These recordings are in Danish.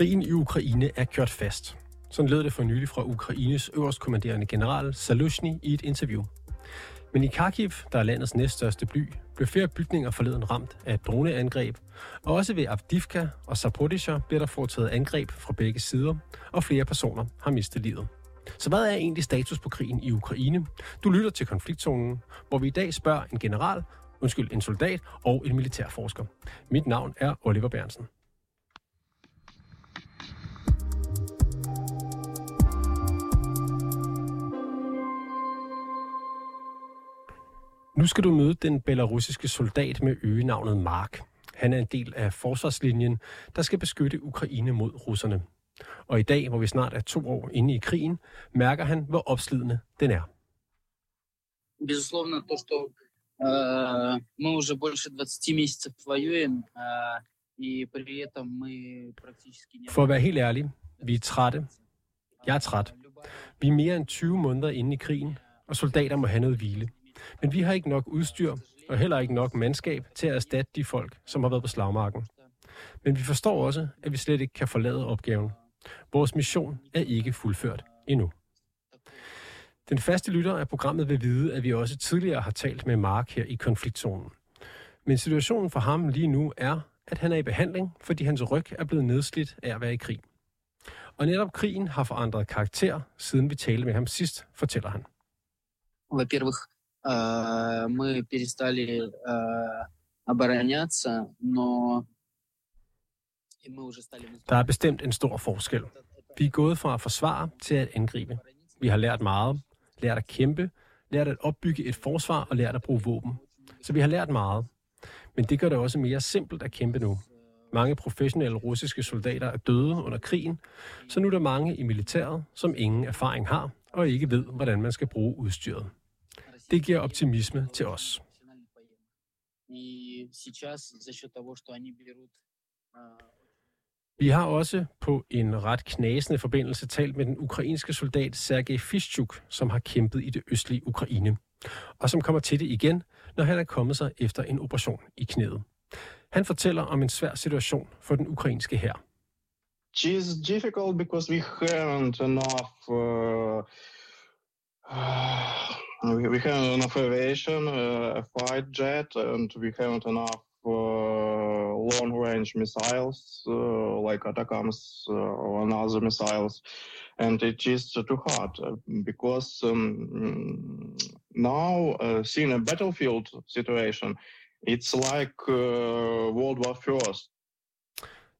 Krigen i Ukraine er kørt fast. Sådan lød det for nylig fra Ukraines øverstkommanderende general Salushny i et interview. Men i Kharkiv, der er landets næststørste by, blev flere bygninger forleden ramt af et droneangreb, og også ved Avdivka og Zaporizhzhia bliver der foretaget angreb fra begge sider, og flere personer har mistet livet. Så hvad er egentlig status på krigen i Ukraine? Du lytter til konfliktzonen, hvor vi i dag spørger en general, undskyld, en soldat og en militærforsker. Mit navn er Oliver Bernsen. Nu skal du møde den belarusiske soldat med øgenavnet Mark. Han er en del af forsvarslinjen, der skal beskytte Ukraine mod russerne. Og i dag, hvor vi snart er to år inde i krigen, mærker han, hvor opslidende den er. Безусловно, то, что э, мы уже больше 20 месяцев воюем, э, и при этом мы практически не... For at være helt ærlig, vi er trætte. Jeg er træt. Vi er mere end 20 måneder inde i krigen, og soldater må have noget hvile. Men vi har ikke nok udstyr, og heller ikke nok mandskab til at erstatte de folk, som har været på slagmarken. Men vi forstår også, at vi slet ikke kan forlade opgaven. Vores mission er ikke fuldført endnu. Den faste lytter af programmet vil vide, at vi også tidligere har talt med Mark her i konfliktzonen. Men situationen for ham lige nu er, at han er i behandling, fordi hans ryg er blevet nedslidt af at være i krig. Og netop krigen har forandret karakter, siden vi talte med ham sidst, fortæller han. Во-первых, э, мы перестали э, обороняться, но и мы уже стали... Der er bestemt en stor forskel. Vi er gået fra at forsvare til at angribe. Vi har lært meget, lært at kæmpe, lært at opbygge et forsvar og lært at bruge våben. Så vi har lært meget. Men det gør det også mere simpelt at kæmpe nu. Mange professionelle russiske soldater er døde under krigen, så nu er der mange i militæret, som ingen erfaring har og ikke ved, hvordan man skal bruge udstyret. Det giver optimisme til os. Vi har også på en ret knasende forbindelse talt med den ukrainske soldat Sergej Fischuk, som har kæmpet i det østlige Ukraine, og som kommer til det igen, når han er kommet sig efter en operation i knæet. Han fortæller om en svær situation for den ukrainske hær. It's difficult because we haven't enough uh, uh we have enough aviation, uh, fight jet, and we haven't enough uh, long-range missiles uh, like Atacams uh, or other missiles, and it is too hard uh, because um, now uh, seeing a battlefield situation, it's like uh, World War First.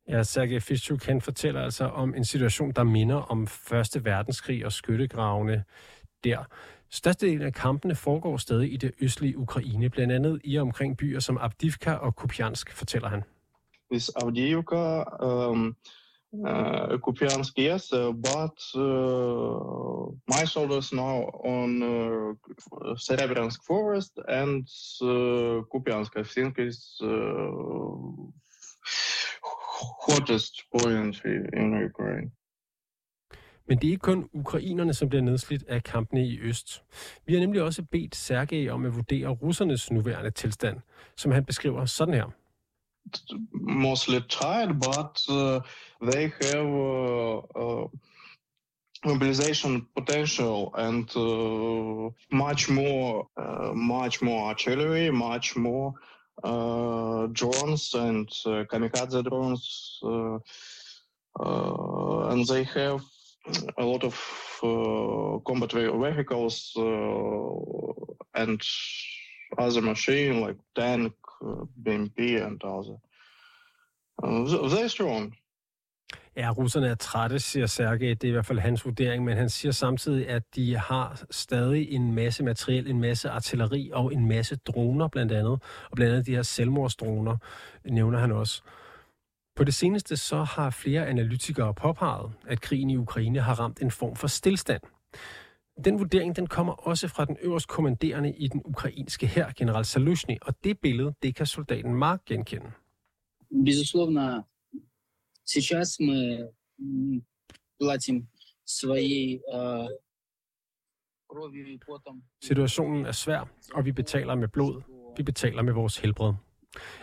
Ja, Sergej Fischuk, han fortæller altså om en situation, der minder om Første Verdenskrig og skyttegravene der. Størstedelen af kampene foregår stadig i det østlige Ukraine, blandt andet i og omkring byer som Abdivka og Kupiansk, fortæller han. Is Avdiivka, um, øhm, uh, øh, Kupiansk, yes, uh, but uh, my soldiers now on uh, Serebrensk Forest and uh, Kupiansk, I think, is uh, hottest point in Ukraine. Men det er ikke kun ukrainerne, som bliver nedslidt af kampene i øst. Vi har nemlig også bedt Sergej om at vurdere russernes nuværende tilstand, som han beskriver sådan her. mostly tired, but uh, they have uh, uh, mobilization potential and uh, much more, uh, much more artillery, much more uh, drones and uh, kamikaze drones, uh, uh, and they have a lot of uh, combat vehicles uh, and other machine like tank, uh, BMP and other. Uh, th- they're strong. Ja, russerne er trætte, siger Sergej. Det er i hvert fald hans vurdering, men han siger samtidig, at de har stadig en masse materiel, en masse artilleri og en masse droner blandt andet. Og blandt andet de her selvmordsdroner, nævner han også. På det seneste så har flere analytikere påpeget, at krigen i Ukraine har ramt en form for stillstand. Den vurdering den kommer også fra den øverst kommanderende i den ukrainske hær, general Salushny, og det billede, det kan soldaten Mark genkende. Безусловно, сейчас мы м, платим своей э, кровью и потом. Situationen er svær, og vi betaler med blod. Vi betaler med vores helbred.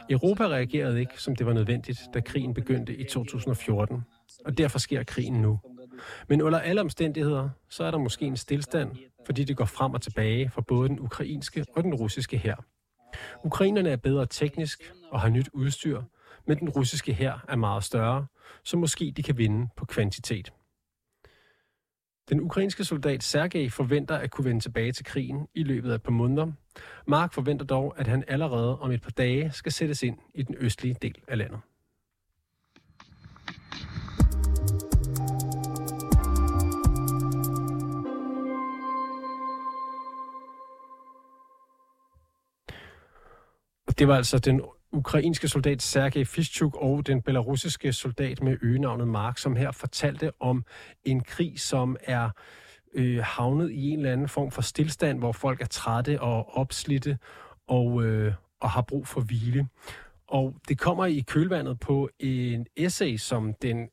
Europa reagerede ikke, som det var nødvendigt, da krigen begyndte i 2014. og derfor sker krigen nu. Men under alle omstændigheder, så er der måske en stillstand, fordi det går frem og tilbage for både den ukrainske og den russiske hær. Ukrainerne er bedre teknisk og har nyt udstyr, men den russiske hær er meget større, så måske de kan vinde på kvantitet. Den ukrainske soldat Sergej forventer at kunne vende tilbage til krigen i løbet af et par måneder. Mark forventer dog, at han allerede om et par dage skal sættes ind i den østlige del af landet. Det var altså den ukrainske soldat Sergej Fischuk og den belarusiske soldat med øgenavnet Mark, som her fortalte om en krig, som er øh, havnet i en eller anden form for stillstand, hvor folk er trætte og opslidte og, øh, og har brug for hvile. Og det kommer i kølvandet på en essay, som den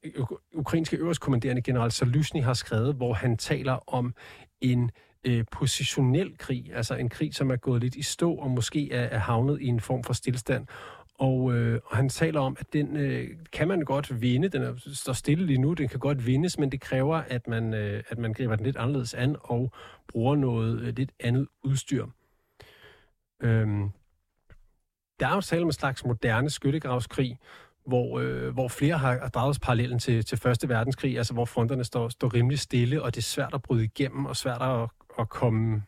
ukrainske øverstkommanderende general Salysny har skrevet, hvor han taler om en øh, positionel krig, altså en krig, som er gået lidt i stå og måske er, er havnet i en form for stillstand. Og, øh, og han taler om, at den øh, kan man godt vinde. Den er, står stille lige nu, den kan godt vindes, men det kræver, at man, øh, at man griber den lidt anderledes an og bruger noget øh, lidt andet udstyr. Øhm, der er jo tale om en slags moderne skyttegravskrig, hvor, øh, hvor flere har draget parallellen til, til Første Verdenskrig, altså hvor fronterne står, står rimelig stille, og det er svært at bryde igennem, og svært at, at komme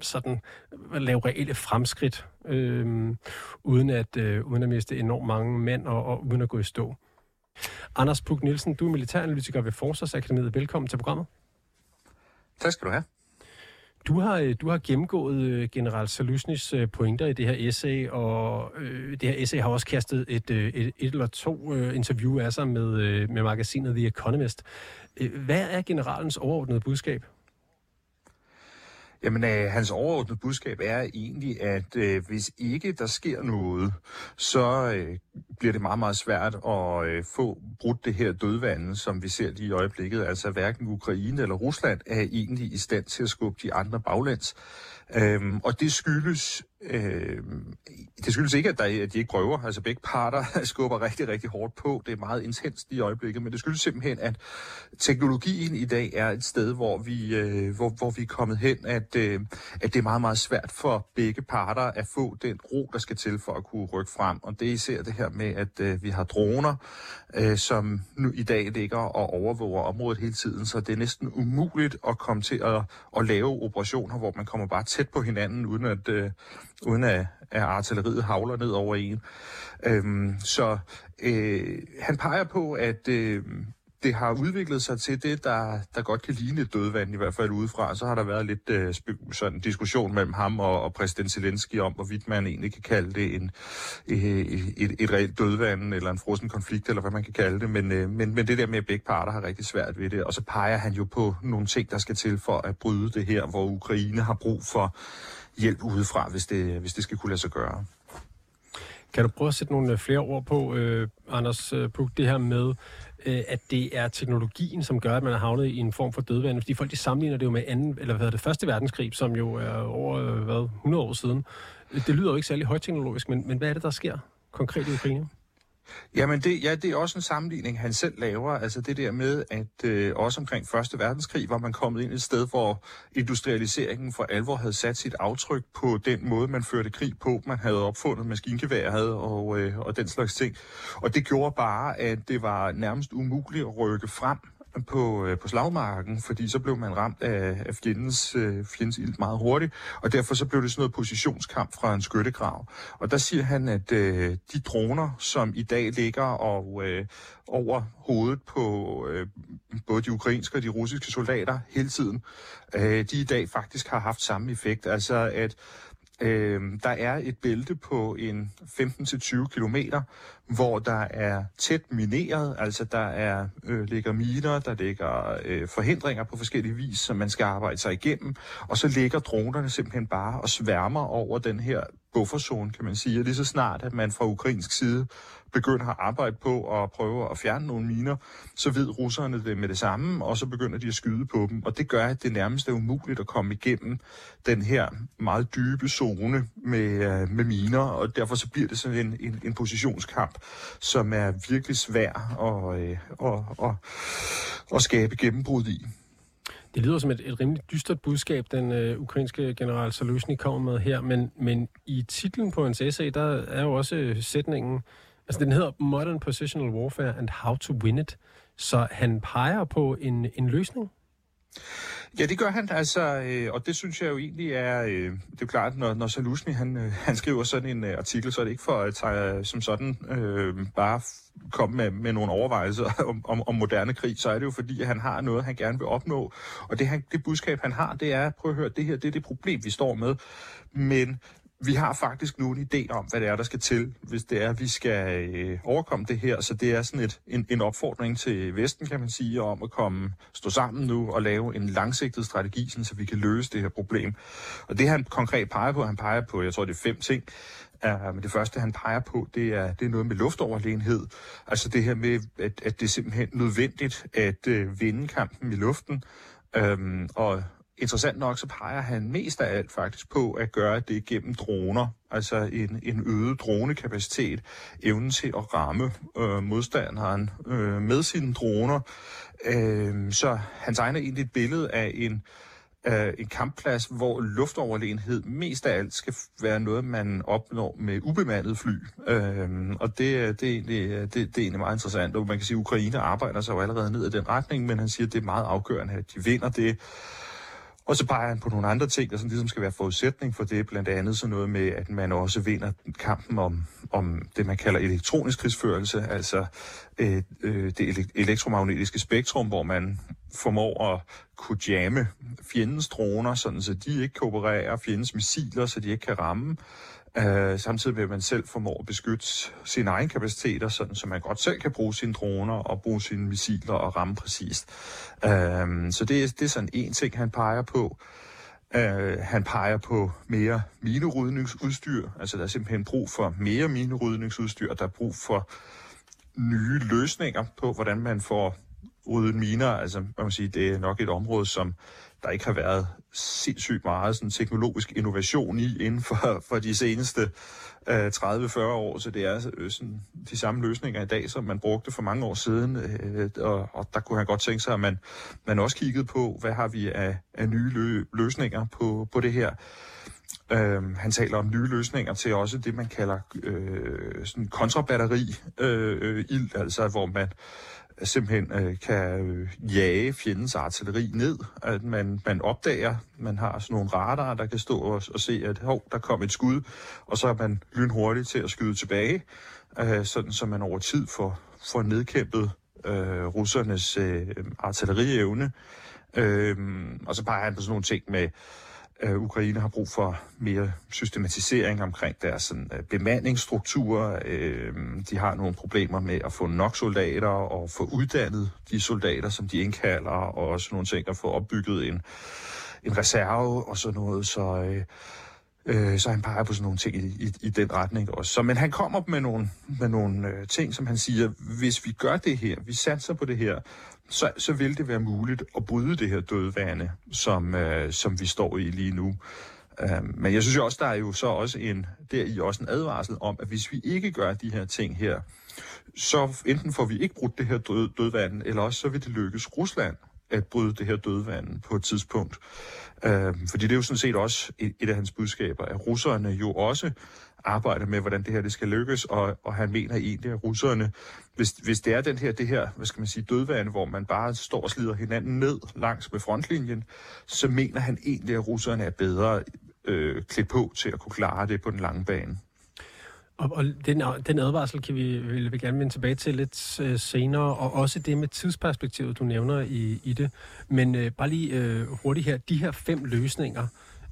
sådan, at lave reelle fremskridt, øh, uden, at, øh, uden at miste enormt mange mænd og, og uden at gå i stå. Anders Puk Nielsen, du er militæranalytiker ved Forsvarsakademiet. Velkommen til programmet. Tak skal du have. Du har, øh, du har gennemgået øh, general Salusnys øh, pointer i det her essay, og øh, det her essay har også kastet et, et, et eller to interview af sig med, med magasinet The Economist. Hvad er generalens overordnede budskab? Jamen, øh, hans overordnede budskab er egentlig, at øh, hvis ikke der sker noget, så øh, bliver det meget, meget svært at øh, få brudt det her dødvande, som vi ser lige i øjeblikket. Altså hverken Ukraine eller Rusland er egentlig i stand til at skubbe de andre baglands. Øhm, og det skyldes, øh, det skyldes ikke, at, der, at de ikke prøver. Altså begge parter skubber rigtig, rigtig hårdt på. Det er meget intenst i øjeblikket, men det skyldes simpelthen, at teknologien i dag er et sted, hvor vi, øh, hvor, hvor vi er kommet hen, at, øh, at det er meget, meget svært for begge parter at få den ro, der skal til for at kunne rykke frem. Og det er især det her med, at øh, vi har droner, øh, som nu i dag ligger og overvåger området hele tiden, så det er næsten umuligt at komme til at, at lave operationer, hvor man kommer bare tæt på hinanden, uden at, øh, uden at, at artilleriet havler ned over en. Øhm, så øh, han peger på, at øh, det har udviklet sig til det, der, der godt kan ligne et dødvand, i hvert fald udefra. Så har der været lidt øh, sådan diskussion mellem ham og, og præsident Zelensky om, hvorvidt man egentlig kan kalde det en, øh, et, et reelt dødvand, eller en frossen konflikt, eller hvad man kan kalde det. Men, øh, men, men det der med, at begge parter har rigtig svært ved det. Og så peger han jo på nogle ting, der skal til for at bryde det her, hvor Ukraine har brug for hjælp udefra, hvis det, hvis det skal kunne lade sig gøre. Kan du prøve at sætte nogle øh, flere ord på, øh, Anders øh, Puk, det her med, øh, at det er teknologien, som gør, at man er havnet i en form for dødvand. Fordi folk de sammenligner det jo med anden, eller hvad det, første verdenskrig, som jo er over øh, hvad, 100 år siden. Det lyder jo ikke særlig højteknologisk, men, men hvad er det, der sker konkret i Ukraine? Jamen, det, ja, det er også en sammenligning, han selv laver. Altså det der med, at øh, også omkring Første Verdenskrig var man kommet ind et sted, hvor industrialiseringen for alvor havde sat sit aftryk på den måde, man førte krig på. Man havde opfundet maskingeværet og, øh, og den slags ting. Og det gjorde bare, at det var nærmest umuligt at rykke frem på, øh, på slagmarken, fordi så blev man ramt af, af fjendens, øh, fjendens ild meget hurtigt, og derfor så blev det sådan noget positionskamp fra en skyttegrav. Og der siger han, at øh, de droner, som i dag ligger og øh, over hovedet på øh, både de ukrainske og de russiske soldater hele tiden, øh, de i dag faktisk har haft samme effekt. Altså at Øh, der er et bælte på en 15-20 km, hvor der er tæt mineret, altså der er øh, ligger miner, der ligger øh, forhindringer på forskellige vis, som man skal arbejde sig igennem, og så ligger dronerne simpelthen bare og sværmer over den her bufferzone, kan man sige. Og lige så snart, at man fra ukrainsk side begynder at arbejde på at prøve at fjerne nogle miner, så ved russerne det med det samme, og så begynder de at skyde på dem. Og det gør, at det nærmest er umuligt at komme igennem den her meget dybe zone med, øh, med miner, og derfor så bliver det sådan en, en, en positionskamp, som er virkelig svær at, øh, at, at, at skabe gennembrud i. Det lyder som et, et rimelig dystert budskab, den øh, ukrainske general Saluzny kommer med her, men, men i titlen på hans essay, der er jo også øh, sætningen, altså den hedder Modern Positional Warfare and How to Win It, så han peger på en, en løsning. Ja, det gør han, altså, øh, og det synes jeg jo egentlig er, øh, det er jo klart, når, når Salusny, han, øh, han skriver sådan en øh, artikel, så er det ikke for at tage øh, som sådan øh, bare komme med, med nogle overvejelser om, om, om moderne krig, så er det jo fordi, at han har noget, han gerne vil opnå, og det, han, det budskab, han har, det er, prøv at høre, det her, det er det problem, vi står med, men vi har faktisk nu en idé om, hvad det er, der skal til, hvis det er, at vi skal øh, overkomme det her. Så det er sådan et, en, en opfordring til Vesten, kan man sige, om at komme, stå sammen nu og lave en langsigtet strategi, sådan, så vi kan løse det her problem. Og det han konkret peger på, han peger på, jeg tror det er fem ting, Uh, men det første, han peger på, det er, det er noget med luftoverlegenhed. Altså det her med, at, at det er simpelthen nødvendigt at uh, vinde kampen i luften. Øhm, og interessant nok, så peger han mest af alt faktisk på at gøre det gennem droner, altså en, en øget dronekapacitet, evnen til at ramme øh, modstanderen øh, med sine droner. Øh, så han tegner egentlig et billede af en, øh, en kampplads, hvor luftoverlegenhed mest af alt skal være noget, man opnår med ubemandet fly. Øh, og det, det, er egentlig, det, det er egentlig meget interessant, og man kan sige, at Ukraine arbejder sig jo allerede ned i den retning, men han siger, at det er meget afgørende, at de vinder det og så peger han på nogle andre ting, der sådan ligesom skal være forudsætning for det, blandt andet sådan noget med, at man også vinder kampen om, om det, man kalder elektronisk krigsførelse, altså øh, øh, det elektromagnetiske spektrum, hvor man formår at kunne jamme fjendens droner, sådan så de ikke kan operere, fjendens missiler, så de ikke kan ramme, Øh, samtidig vil man selv formår at beskytte sine egne kapaciteter, sådan så man godt selv kan bruge sine droner og bruge sine missiler og ramme præcist. Uh, så det, er, det er sådan en ting, han peger på. Uh, han peger på mere minerydningsudstyr. Altså der er simpelthen brug for mere minerydningsudstyr. Der er brug for nye løsninger på, hvordan man får ryddet miner. Altså man må sige, det er nok et område, som der ikke har været sindssygt meget sådan, teknologisk innovation i inden for, for de seneste øh, 30-40 år, så det er øh, sådan, de samme løsninger i dag, som man brugte for mange år siden, øh, og, og der kunne han godt tænke sig, at man, man også kiggede på, hvad har vi af, af nye lø, løsninger på, på det her. Øh, han taler om nye løsninger til også det, man kalder øh, sådan kontrabatteri-ild, øh, øh, ild, altså hvor man simpelthen øh, kan øh, jage fjendens artilleri ned, at man, man opdager, man har sådan nogle radarer, der kan stå og, og se, at hov, der kom et skud, og så er man lynhurtigt til at skyde tilbage, øh, sådan så man over tid får, får nedkæmpet øh, russernes øh, artillerievne. Øh, og så peger han på sådan nogle ting med, øh, Øh, Ukraine har brug for mere systematisering omkring deres sådan, øh, bemandingsstrukturer. Øh, de har nogle problemer med at få nok soldater og få uddannet de soldater, som de indkalder, og også nogle ting at få opbygget en, en reserve og sådan noget. Så, øh, øh, så han peger på sådan nogle ting i, i, i den retning også. Så, men han kommer med nogle, med nogle øh, ting, som han siger, hvis vi gør det her, vi satser på det her, så, så vil det være muligt at bryde det her dødvane, som, øh, som vi står i lige nu. Øh, men jeg synes jo også, der er jo så også en, der i også en advarsel om, at hvis vi ikke gør de her ting her, så enten får vi ikke brudt det her død, dødvand, eller også så vil det lykkes Rusland at bryde det her dødvand på et tidspunkt. Øh, fordi det er jo sådan set også et, et af hans budskaber, at russerne jo også arbejder med, hvordan det her det skal lykkes, og, og han mener egentlig, at russerne, hvis, hvis det er den her, det her, hvad skal man sige, dødvande, hvor man bare står og slider hinanden ned langs med frontlinjen, så mener han egentlig, at russerne er bedre øh, klædt på til at kunne klare det på den lange bane. Og, og den, den advarsel kan vi, vil vi gerne vende tilbage til lidt øh, senere, og også det med tidsperspektivet, du nævner i, i det. Men øh, bare lige øh, hurtigt her, de her fem løsninger,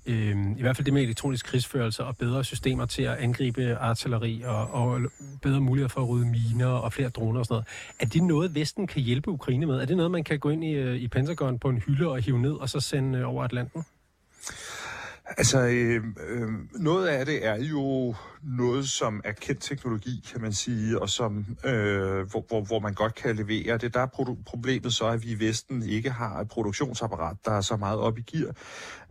øh, i hvert fald det med elektronisk krigsførelse og bedre systemer til at angribe artilleri og, og bedre muligheder for at rydde miner og flere droner og sådan noget. Er det noget, Vesten kan hjælpe Ukraine med? Er det noget, man kan gå ind i, øh, i Pentagon på en hylde og hive ned og så sende øh, over Atlanten? Altså, øh, øh, noget af det er jo noget, som er kendt teknologi, kan man sige, og som, øh, hvor, hvor, hvor man godt kan levere det. Der er pro- problemet så, at vi i Vesten ikke har et produktionsapparat, der er så meget op i gear.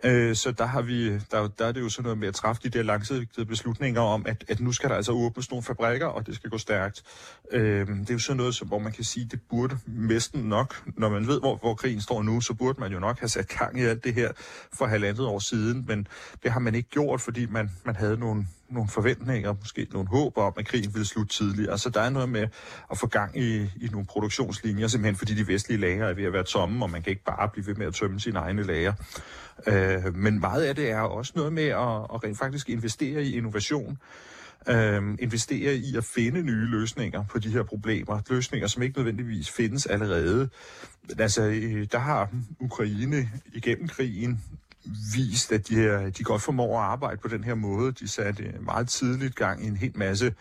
Øh, så der, har vi, der, der er det jo sådan noget med at træffe de der langsigtede beslutninger om, at, at nu skal der altså åbnes nogle fabrikker, og det skal gå stærkt. Øh, det er jo sådan noget, som, hvor man kan sige, det burde Vesten nok, når man ved, hvor, hvor krigen står nu, så burde man jo nok have sat gang i alt det her for halvandet år siden, men det har man ikke gjort, fordi man, man havde nogle, nogle forventninger, måske nogle håb om, at krigen ville slutte tidligere. Altså der er noget med at få gang i, i nogle produktionslinjer, simpelthen fordi de vestlige lager er ved at være tomme, og man kan ikke bare blive ved med at tømme sine egne lager. Øh, men meget af det er også noget med at, at rent faktisk investere i innovation. Øh, investere i at finde nye løsninger på de her problemer. Løsninger, som ikke nødvendigvis findes allerede. Altså, øh, der har Ukraine igennem krigen vist, at de, her, de godt formår at arbejde på den her måde. De satte meget tidligt gang i en helt masse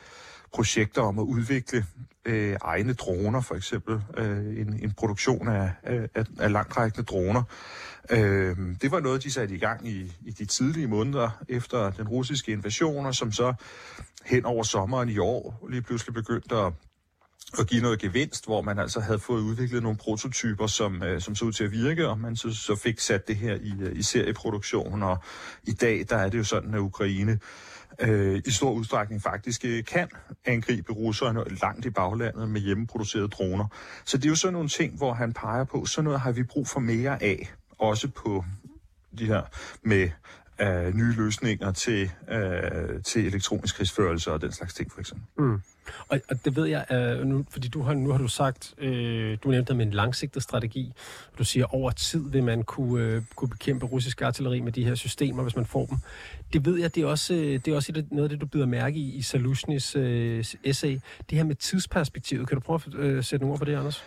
projekter om at udvikle øh, egne droner, for eksempel øh, en, en produktion af, af, af langtrækkende droner. Øh, det var noget, de satte i gang i, i de tidlige måneder efter den russiske invasion, og som så hen over sommeren i år lige pludselig begyndte at at give noget gevinst, hvor man altså havde fået udviklet nogle prototyper, som, øh, som så ud til at virke, og man så, så fik sat det her i, øh, i serieproduktion. Og i dag, der er det jo sådan, at Ukraine øh, i stor udstrækning faktisk øh, kan angribe russerne langt i baglandet med hjemmeproducerede droner. Så det er jo sådan nogle ting, hvor han peger på, så noget har vi brug for mere af, også på de her med øh, nye løsninger til, øh, til elektronisk krigsførelse og den slags ting, for eksempel. Mm. Og, og det ved jeg, øh, nu, fordi du har, nu har du sagt, øh, du nævnte med en langsigtet strategi. Du siger, over tid vil man kunne, øh, kunne bekæmpe russisk artilleri med de her systemer, hvis man får dem. Det ved jeg, det er også, øh, det er også noget af det, du byder mærke i i Salusnis øh, essay. Det her med tidsperspektivet. Kan du prøve at øh, sætte nogle ord på det, Anders?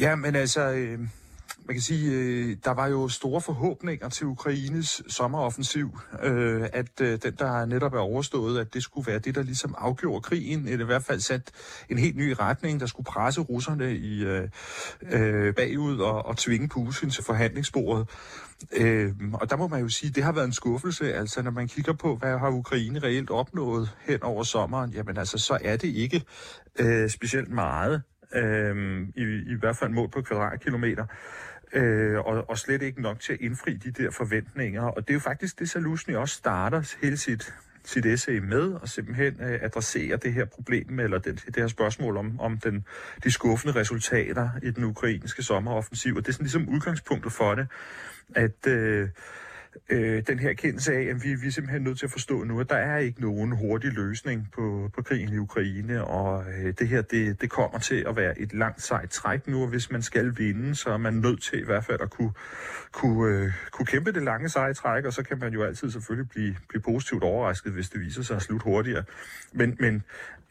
Ja, men altså... Øh man kan sige, øh, der var jo store forhåbninger til Ukraines sommeroffensiv, øh, at øh, den, der netop er overstået, at det skulle være det, der ligesom afgjorde krigen, eller i hvert fald sat en helt ny retning, der skulle presse russerne i øh, øh, bagud og, og tvinge Putin til forhandlingsbordet. Øh, og der må man jo sige, det har været en skuffelse. Altså, når man kigger på, hvad har Ukraine reelt opnået hen over sommeren, jamen altså, så er det ikke øh, specielt meget. Øh, i, I hvert fald mål på kvadratkilometer øh, og, og slet ikke nok til at indfri de der forventninger. Og det er jo faktisk det, Salusny også starter hele sit, sit essay med, og simpelthen øh, adressere det her problem, eller det, det her spørgsmål om, om den, de skuffende resultater i den ukrainske sommeroffensiv. Og det er sådan ligesom udgangspunktet for det, at... Øh, øh, den her kendelse af, at vi, vi er simpelthen nødt til at forstå nu, at der er ikke nogen hurtig løsning på, på krigen i Ukraine, og øh, det her, det, det kommer til at være et langt sejt træk nu, og hvis man skal vinde, så er man nødt til i hvert fald at kunne, kunne, øh, kunne kæmpe det lange seje træk, og så kan man jo altid selvfølgelig blive, blive positivt overrasket, hvis det viser sig at slutte hurtigere. Men, men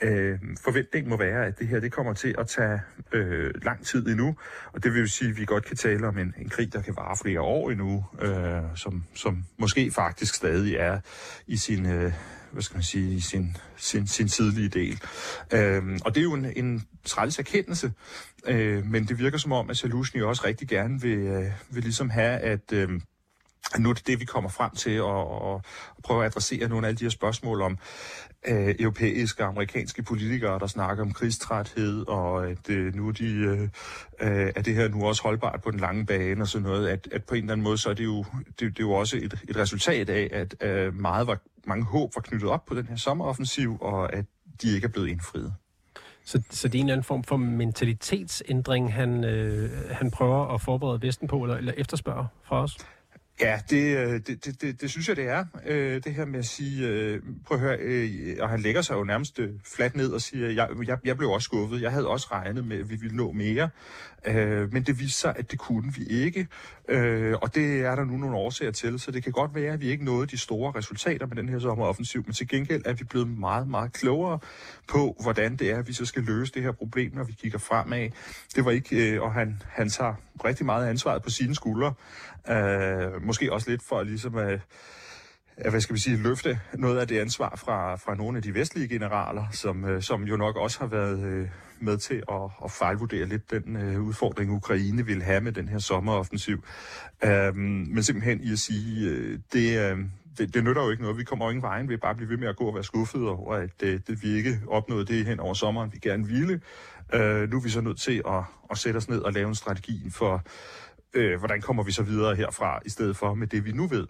Øh, forventningen må være, at det her det kommer til at tage øh, lang tid endnu, og det vil jo sige, at vi godt kan tale om en, en krig, der kan vare flere år endnu, øh, som, som måske faktisk stadig er i sin, øh, hvad skal man sige, i sin, sin, sin tidlige del. Øh, og det er jo en, en træls erkendelse, øh, men det virker som om, at Salusny også rigtig gerne vil, øh, vil ligesom have, at øh, nu er det det, vi kommer frem til at, at prøve at adressere nogle af alle de her spørgsmål om øh, europæiske og amerikanske politikere, der snakker om krigstræthed, og at øh, nu er, de, øh, øh, er det her nu også holdbart på den lange bane og sådan noget, at, at på en eller anden måde, så er det jo, det, det er jo også et, et resultat af, at øh, meget var, mange håb var knyttet op på den her sommeroffensiv, og at de ikke er blevet indfriet. Så, så det er en eller anden form for mentalitetsændring, han, øh, han prøver at forberede Vesten på, eller, eller efterspørger fra os? Ja, det, øh, det, det, det, det synes jeg, det er. Øh, det her med at sige, øh, prøv at høre, øh, og han lægger sig jo nærmest øh, fladt ned og siger, jeg, jeg, jeg blev også skuffet. Jeg havde også regnet med, at vi ville nå mere. Øh, men det viste sig, at det kunne vi ikke. øh, og det er der nu nogle årsager til. Så det kan godt være, at vi ikke nåede de store resultater med den her sommeroffensiv. Men til gengæld er vi blevet meget, meget klogere på, hvordan det er, at vi så skal løse det her problem, når vi kigger fremad. Det var ikke, øh, og han, han tager rigtig meget ansvaret på sine skuldre. øh, måske også lidt for ligesom at, at hvad skal vi sige, løfte noget af det ansvar fra, fra nogle af de vestlige generaler, som, øh, som jo nok også har været øh, med til at, at fejlvurdere lidt den øh, udfordring, Ukraine vil have med den her sommeroffensiv. Øh, men simpelthen i at sige, øh, det, øh, det, det nytter jo ikke noget. Vi kommer jo ingen vejen ved bare at blive ved med at gå og være skuffet over, at øh, det, vi ikke opnåede det hen over sommeren, vi gerne ville. Øh, nu er vi så nødt til at, at sætte os ned og lave en strategi for, øh, hvordan kommer vi så videre herfra, i stedet for med det, vi nu ved.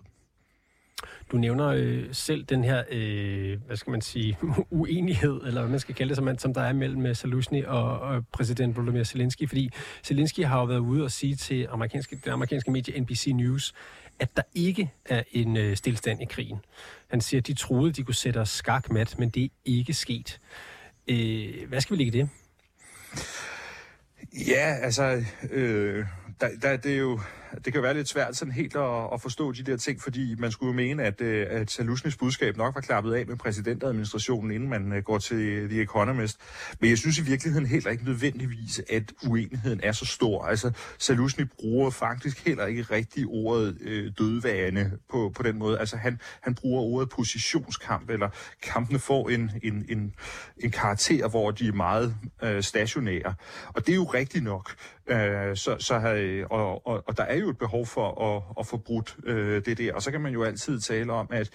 Du nævner øh, selv den her, øh, hvad skal man sige, uenighed, eller hvad man skal kalde det, som, som der er mellem øh, Saluzny og, og præsident Volodymyr Zelensky, fordi Zelensky har jo været ude og sige til amerikanske, det amerikanske medie NBC News, at der ikke er en øh, stillstand i krigen. Han siger, at de troede, de kunne sætte os skakmat, men det er ikke sket. Øh, hvad skal vi lægge i det? Ja, altså, øh, der, der, det er jo det kan være lidt svært sådan helt at, at forstå de der ting, fordi man skulle jo mene, at, øh, at Salusnis budskab nok var klappet af med præsidentadministrationen, inden man øh, går til The Economist. Men jeg synes i virkeligheden heller ikke nødvendigvis, at uenigheden er så stor. Altså, Salusni bruger faktisk heller ikke rigtig ordet øh, dødvane på, på den måde. Altså, han, han bruger ordet positionskamp, eller kampene får en, en, en, en karakter, hvor de er meget øh, stationære. Og det er jo rigtigt nok. Øh, så, så, og, og, og der er jo et behov for at, at få brudt øh, det der. Og så kan man jo altid tale om, at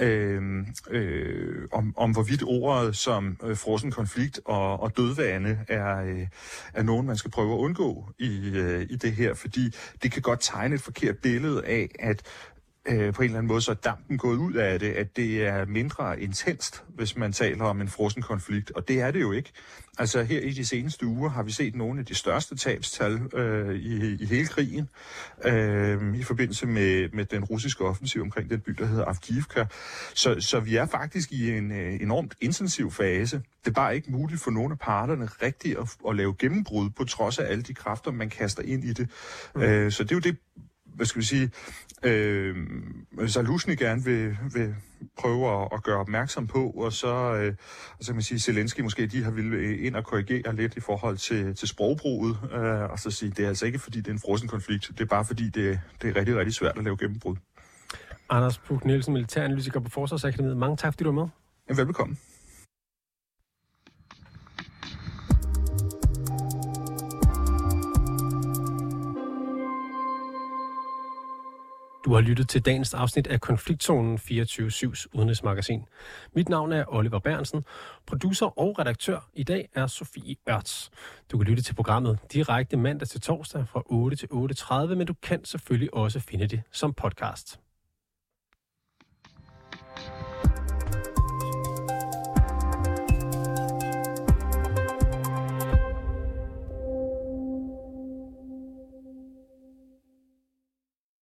øh, øh, om, om hvorvidt ordet som øh, frossen konflikt og, og dødvande er, øh, er nogen, man skal prøve at undgå i, øh, i det her, fordi det kan godt tegne et forkert billede af, at øh, på en eller anden måde, så er dampen gået ud af det, at det er mindre intenst, hvis man taler om en frossen konflikt, og det er det jo ikke. Altså her i de seneste uger har vi set nogle af de største tabstal øh, i, i hele krigen, øh, i forbindelse med, med den russiske offensiv omkring den by, der hedder Avdivka. Så, så vi er faktisk i en øh, enormt intensiv fase. Det er bare ikke muligt for nogle af parterne rigtigt at, at lave gennembrud, på trods af alle de kræfter, man kaster ind i det. Mm. Øh, så det er jo det, hvad skal vi sige, øh, Zalusny gerne vil, vil prøve at, at gøre opmærksom på, og så, øh, og så kan man sige, Zelensky måske de har ville ind og korrigere lidt i forhold til, til sprogbruget, øh, og så sige, det er altså ikke fordi det er en frossen konflikt, det er bare fordi det, det er rigtig, rigtig svært at lave gennembrud. Anders Puk Nielsen, militæranalytiker på Forsvarsakademiet. Mange tak, fordi du var med. Ja, velbekomme. Du har lyttet til dagens afsnit af Konfliktzonen 24-7's udenrigsmagasin. Mit navn er Oliver Bernsen. Producer og redaktør i dag er Sofie Ørts. Du kan lytte til programmet direkte mandag til torsdag fra 8 til 8.30, men du kan selvfølgelig også finde det som podcast.